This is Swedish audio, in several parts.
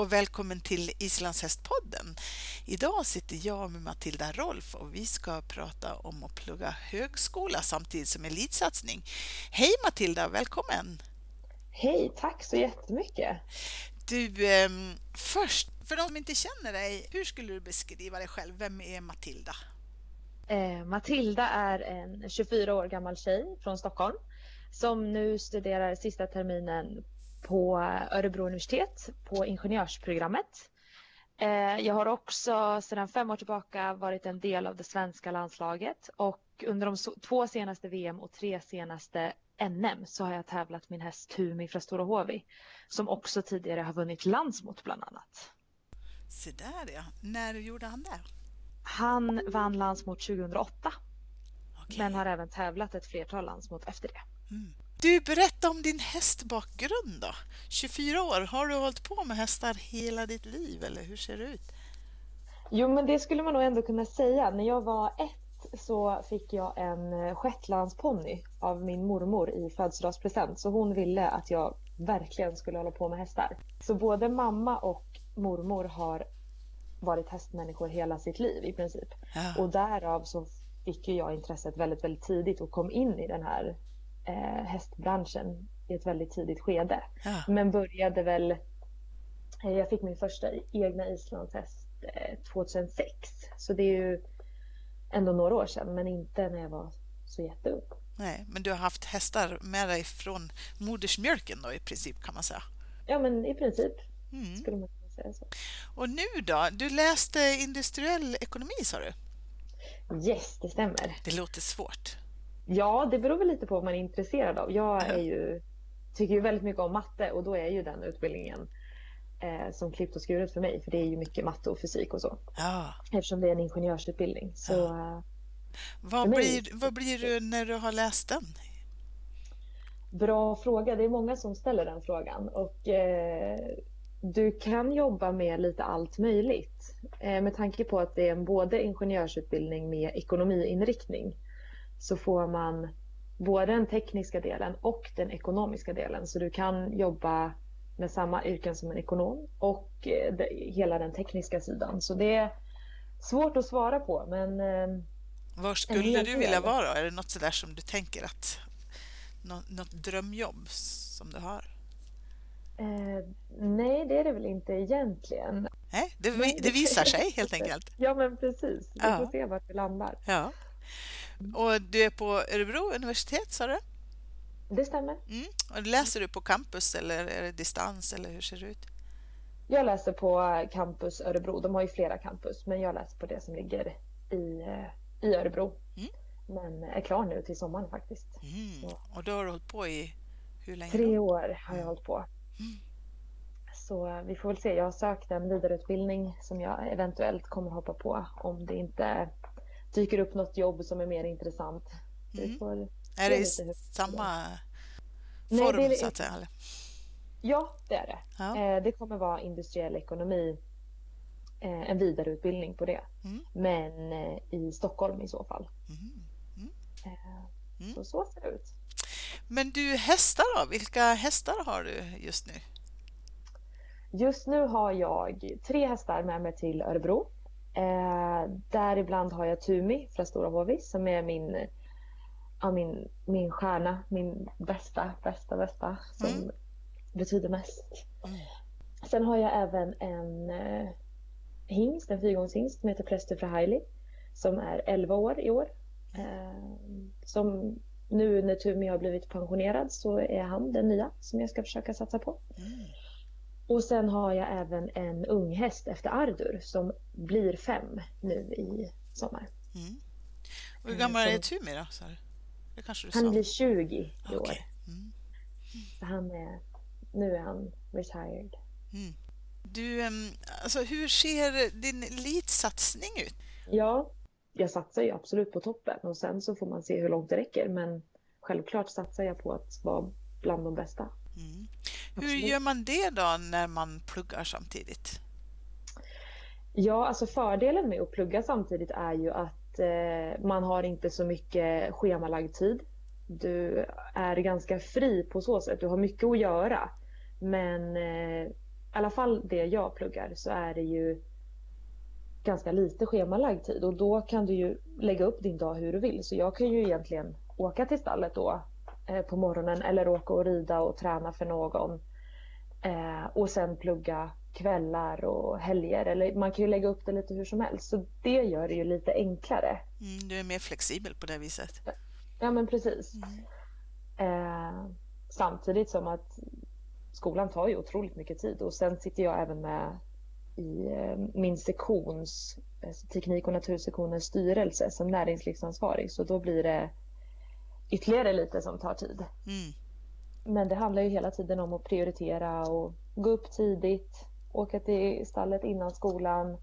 och välkommen till Islandshästpodden. Idag sitter jag med Matilda Rolf och vi ska prata om att plugga högskola samtidigt som elitsatsning. Hej Matilda, välkommen! Hej, tack så jättemycket! Du, eh, först, för de som inte känner dig, hur skulle du beskriva dig själv? Vem är Matilda? Eh, Matilda är en 24 år gammal tjej från Stockholm som nu studerar sista terminen på Örebro universitet på ingenjörsprogrammet. Eh, jag har också sedan fem år tillbaka varit en del av det svenska landslaget och under de två senaste VM och tre senaste NM så har jag tävlat min häst Tumi från Stora Hovi som också tidigare har vunnit landsmot bland annat. Se där ja, när gjorde han det? Han vann landsmot 2008 okay. men har även tävlat ett flertal landsmot efter det. Mm. Du, berätta om din hästbakgrund då. 24 år, har du hållit på med hästar hela ditt liv eller hur ser det ut? Jo, men det skulle man nog ändå kunna säga. När jag var ett så fick jag en shetlandsponny av min mormor i födelsedagspresent. Så hon ville att jag verkligen skulle hålla på med hästar. Så både mamma och mormor har varit hästmänniskor hela sitt liv i princip. Ja. Och därav så fick jag intresset väldigt, väldigt tidigt och kom in i den här eh, hästbranschen i ett väldigt tidigt skede. Ja. Men började väl... Eh, jag fick min första egna islandshäst eh, 2006. Så det är ju ändå några år sedan, men inte när jag var så jätteung. Nej, men du har haft hästar med dig från modersmjölken då i princip kan man säga? Ja, men i princip mm. skulle man kunna säga så. Och nu då? Du läste industriell ekonomi sa du? Yes, det stämmer. Det låter svårt. Ja, det beror väl lite på vad man är intresserad av. Jag är ju, tycker ju väldigt mycket om matte och då är ju den utbildningen eh, som klippt och skuret för mig. För det är ju mycket matte och fysik och så. Ja. Eftersom det är en ingenjörsutbildning. Så, ja. Eh, vad, blir, vad blir du när du har läst den? Bra fråga. Det är många som ställer den frågan. Och, eh, du kan jobba med lite allt möjligt. Eh, med tanke på att det är en både ingenjörsutbildning med ekonomiinriktning så får man både den tekniska delen och den ekonomiska delen. Så du kan jobba med samma yrken som en ekonom och eh, hela den tekniska sidan. Så det är svårt att svara på. Men eh, Var skulle du vilja vara? Är det något sådär som du tänker att något, något drömjobb som du har? Eh, nej, det är det väl inte egentligen. Nej, det, det visar sig helt enkelt. Ja, men precis. Vi ja. får se vart vi landar. Ja. Och du är på Örebro universitet, sa du? Det stämmer. Mm. Och läser du på campus eller är det distans eller hur ser det ut? Jag läser på campus Örebro. De har ju flera campus, men jag läser på det som ligger i, eh, i Örebro. Mm. Men är klar nu till sommaren faktiskt. Mm. Och då har du hållit på i hur länge? Tre då? år har jag hållit på. Mm. Så eh, vi får väl se. Jag har sökt en vidareutbildning som jag eventuellt kommer hoppa på om det inte dyker upp något jobb som är mer intressant. Mm. Får, är det i samma form Nej, det, så att säga? Eller? Ja, det är det. Ja. Eh, det kommer vara industriell ekonomi, eh, en vidareutbildning på det. Mm. Men eh, i Stockholm i så fall. Mm. mm. Mm. Så så ser det ut. Men du, hästar då? Vilka hästar har du just nu? Just nu har jag tre hästar med mig till Örebro. Eh, däribland har jag Tumi från Stora Hovis som är min, ja, min, min stjärna, min bästa, bästa, bästa som mm. betyder mest. Mm. Sen har jag även en eh, hingst, en fyrgångshingst som heter Präster för Hailey som är 11 år i år. Eh, som nu när Tumi har blivit pensionerad så är han den nya som jag ska försöka satsa på. Mm. Och sen har jag även en unghäst efter Ardur som blir fem nu i sommar. Mm. Och hur gammal är Tumi då? Det kanske du han sa. blir 20 i okay. år. Mm. Så han är, nu är han retired. Mm. Du, alltså, hur ser din elitsatsning ut? Ja, jag satsar ju absolut på toppen och sen så får man se hur långt det räcker. Men självklart satsar jag på att vara bland de bästa. Mm. Hur gör man det då när man pluggar samtidigt? Ja, alltså fördelen med att plugga samtidigt är ju att eh, man har inte så mycket schemalagd tid. Du är ganska fri på så sätt. Du har mycket att göra. Men eh, alla fall det jag pluggar så är det ju ganska lite schemalagd tid och då kan du ju lägga upp din dag hur du vill. Så jag kan ju egentligen åka till stallet då på morgonen eller åka och rida och träna för någon. Eh, och sen plugga kvällar och helger. Eller man kan ju lägga upp det lite hur som helst. Så det gör det ju lite enklare. Mm, du är mer flexibel på det viset. Ja men precis. Mm. Eh, samtidigt som att skolan tar ju otroligt mycket tid och sen sitter jag även med i eh, min sektions, teknik och natursektionens styrelse som näringslivsansvarig så då blir det ytterligare lite som tar tid. Mm. Men det handlar ju hela tiden om att prioritera och gå upp tidigt, åka till stallet innan skolan.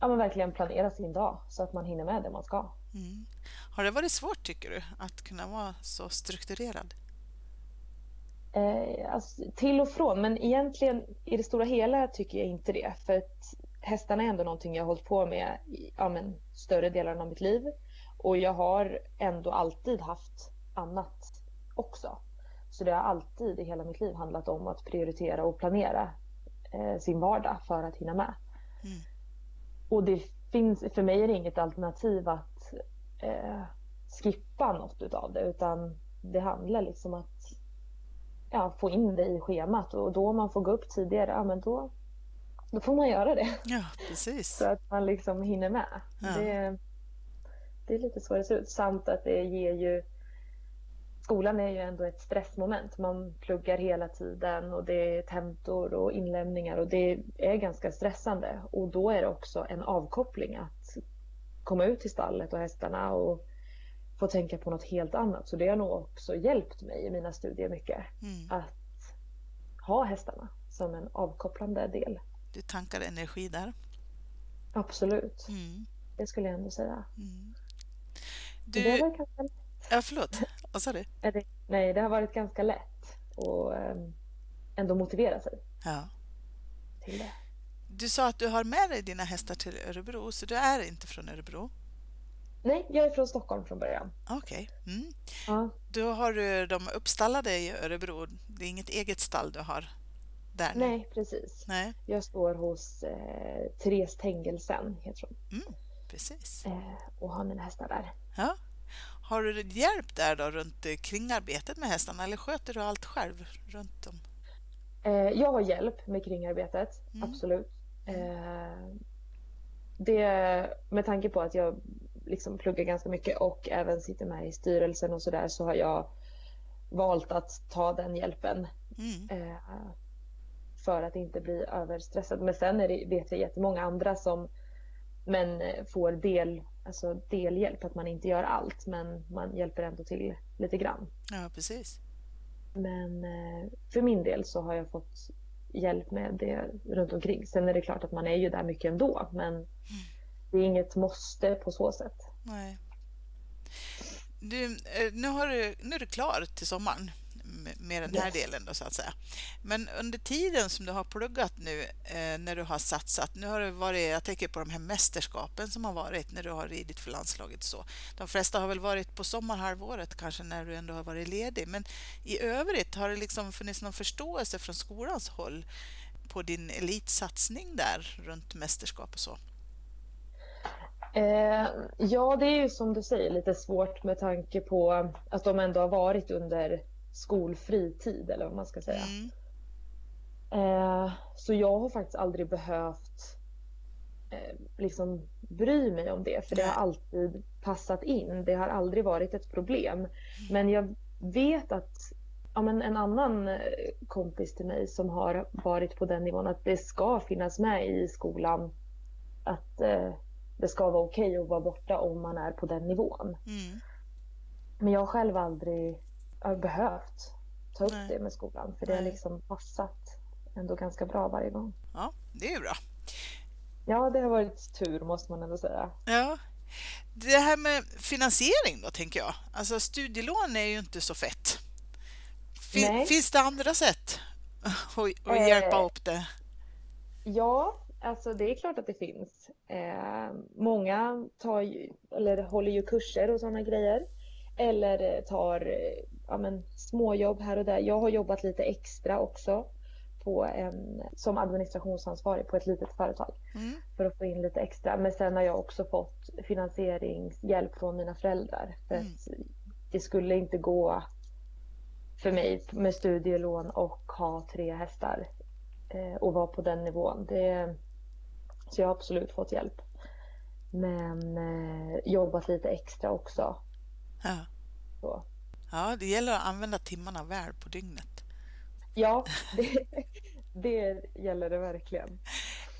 Ja men verkligen planera sin dag så att man hinner med det man ska. Mm. Har det varit svårt tycker du att kunna vara så strukturerad? Eh, alltså, till och från, men egentligen i det stora hela tycker jag inte det. För att hästarna är ändå någonting jag har hållit på med i ja, men, större delen av mitt liv. Och jag har ändå alltid haft annat också. Så det har alltid i hela mitt liv handlat om att prioritera och planera eh, sin vardag för att hinna med. Mm. Och det finns, för mig är det inget alternativ att eh, skippa något utav det utan det handlar liksom att ja, få in det i schemat och då om man får gå upp tidigare, ja men då, då får man göra det. Ja, precis. Så att man liksom hinner med. Ja. Det, det är lite så det ser ut. Samt att det ger ju Skolan är ju ändå ett stressmoment. Man pluggar hela tiden och det är tentor och inlämningar och det är ganska stressande. Och då är det också en avkoppling att komma ut till stallet och hästarna och få tänka på något helt annat. Så det har nog också hjälpt mig i mina studier mycket. Mm. Att ha hästarna som en avkopplande del. Du tankar energi där? Absolut. Mm. Det skulle jag ändå säga. Mm. Du... Det var ganska lätt. Ja, förlåt. Vad sa du? Nej, det har varit ganska lätt att ehm, ändå motivera sig. Ja. Till det. Du sa att du har med dig dina hästar till Örebro, så du är inte från Örebro? Nej, jag är från Stockholm från början. Okej. Okay. Mm. Ja. Då har du dem uppstallade i Örebro. Det är inget eget stall du har där nu? Nej, precis. Nej. Jag står hos eh, Therese Tengelsen, heter hon. Mm, precis. Eh, och har mina hästar där. Ja. Har du hjälp där då runt kringarbetet med hästarna eller sköter du allt själv runt dem? Eh, jag har hjälp med kringarbetet, mm. absolut. Eh, det, med tanke på att jag liksom pluggar ganska mycket och även sitter med i styrelsen och sådär så har jag valt att ta den hjälpen. Mm. För att inte bli överstressad. Men sen är det, vet jag jättemånga andra som men eh, får del, alltså delhjälp, att man inte gör allt men man hjälper ändå till lite grann. Ja, precis. Men eh, för min del så har jag fått hjälp med det runt omkring. Sen är det klart att man är ju där mycket ändå men mm det är inget måste på så sätt. Nej. Du, eh, nu, har du, nu är du klar till sommaren med den här yes. delen då så att säga. Men under tiden som du har pluggat nu eh, när du har satsat, nu har det varit, jag tänker på de här mästerskapen som har varit när du har ridit för landslaget så. De flesta har väl varit på sommarhalvåret kanske när du ändå har varit ledig, men i övrigt har det liksom funnits någon förståelse från skolans håll på din elitsatsning där runt mästerskap och så? Eh, ja, det är ju som du säger lite svårt med tanke på att de ändå har varit under skolfri tid eller vad man ska säga. Mm. Eh, så jag har faktiskt aldrig behövt eh, liksom bry mig om det för det har alltid passat in. Det har aldrig varit ett problem. Men jag vet att ja, men en annan eh, kompis till mig som har varit på den nivån att det ska finnas med i skolan att eh, det ska vara okej okay att vara borta om man är på den nivån. Mm. Men jag har själv aldrig har behövt ta upp Nej. det med skolan för det har liksom passat ändå ganska bra varje gång. Ja, det är ju bra. Ja, det har varit tur måste man ändå säga. Ja. Det här med finansiering då tänker jag. Alltså studielån är ju inte så fett. Fin Finns det andra sätt att, att hjälpa eh, upp det? Ja, Alltså det är klart att det finns. Eh, många tar ju, eller håller ju kurser och sådana grejer. Eller tar ja, men, småjobb här och där. Jag har jobbat lite extra också på en, som administrationsansvarig på ett litet företag Mm. för att få in lite extra. Men sen har jag också fått finansieringshjälp från mina föräldrar. För Mm. att det skulle inte gå för mig med studielån och ha tre hästar eh, och vara på den nivån. Det, så jag har absolut fått hjälp. Men eh, jobbat lite extra också. Ja. Så. ja, det gäller att använda timmarna väl på dygnet. Ja, det, det gäller det verkligen.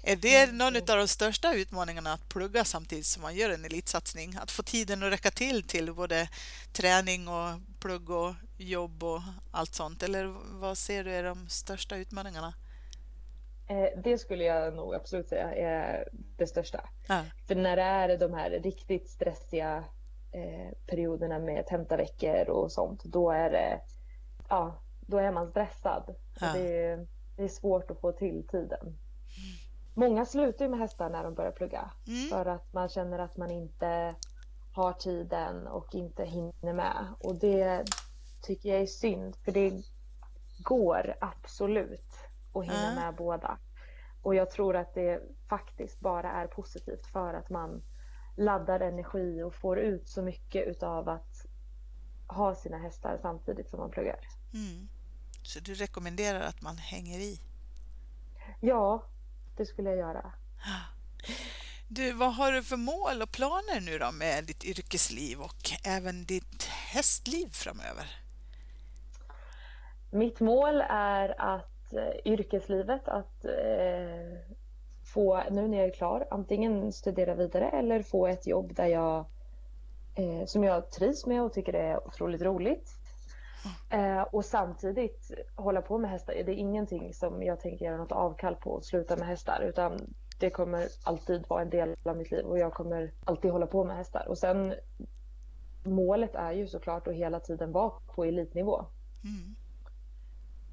Är det någon av de största utmaningarna att plugga samtidigt som man gör en elitsatsning? Att få tiden att räcka till till både träning och plugg och jobb och allt sånt? Eller vad ser du är de största utmaningarna? Eh, Det skulle jag nog absolut säga är det största. Ja, För när det är de här riktigt stressiga perioderna med tentaveckor och sånt, då är det, ja, då är man stressad. Ja. Det, är, det är svårt att få till tiden. Många slutar med hästar när de börjar plugga mm. för att man känner att man inte har tiden och inte hinner med. Och det tycker jag är synd, för det går absolut att hinna Ja. med båda. Och jag tror att det faktiskt bara är positivt för att man laddar energi och får ut så mycket utav att ha sina hästar samtidigt som man pluggar. Mm. Så du rekommenderar att man hänger i? Ja, det skulle jag göra. Du, vad har du för mål och planer nu då med ditt yrkesliv och även ditt hästliv framöver? Mitt mål är att eh, yrkeslivet, att eh, få, nu när jag är klar, antingen studera vidare eller få ett jobb där jag, eh, som jag trivs med och tycker är otroligt roligt. Eh, och samtidigt hålla på med hästar. Det är ingenting som jag tänker göra något avkall på och sluta med hästar, utan det kommer alltid vara en del av mitt liv och jag kommer alltid hålla på med hästar. Och sen målet är ju såklart att hela tiden vara på elitnivå. Mm.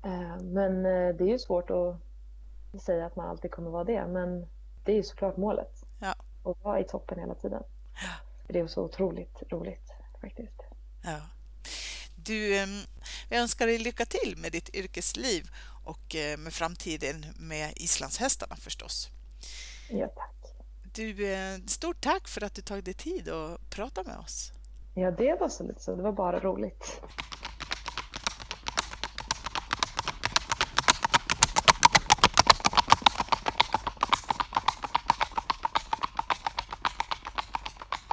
Eh, Men eh, det är ju svårt att säga att man alltid kommer vara det. Men det är ju såklart målet. Ja. Att vara i toppen hela tiden. Ja. Det är så otroligt roligt faktiskt. Ja. Du, eh, vi önskar dig lycka till med ditt yrkesliv och eh, med framtiden med islandshästarna förstås. Ja, tack. Du, eh, stort tack för att du tagit dig tid att prata med oss. Ja, det var så lite så. Det var bara roligt.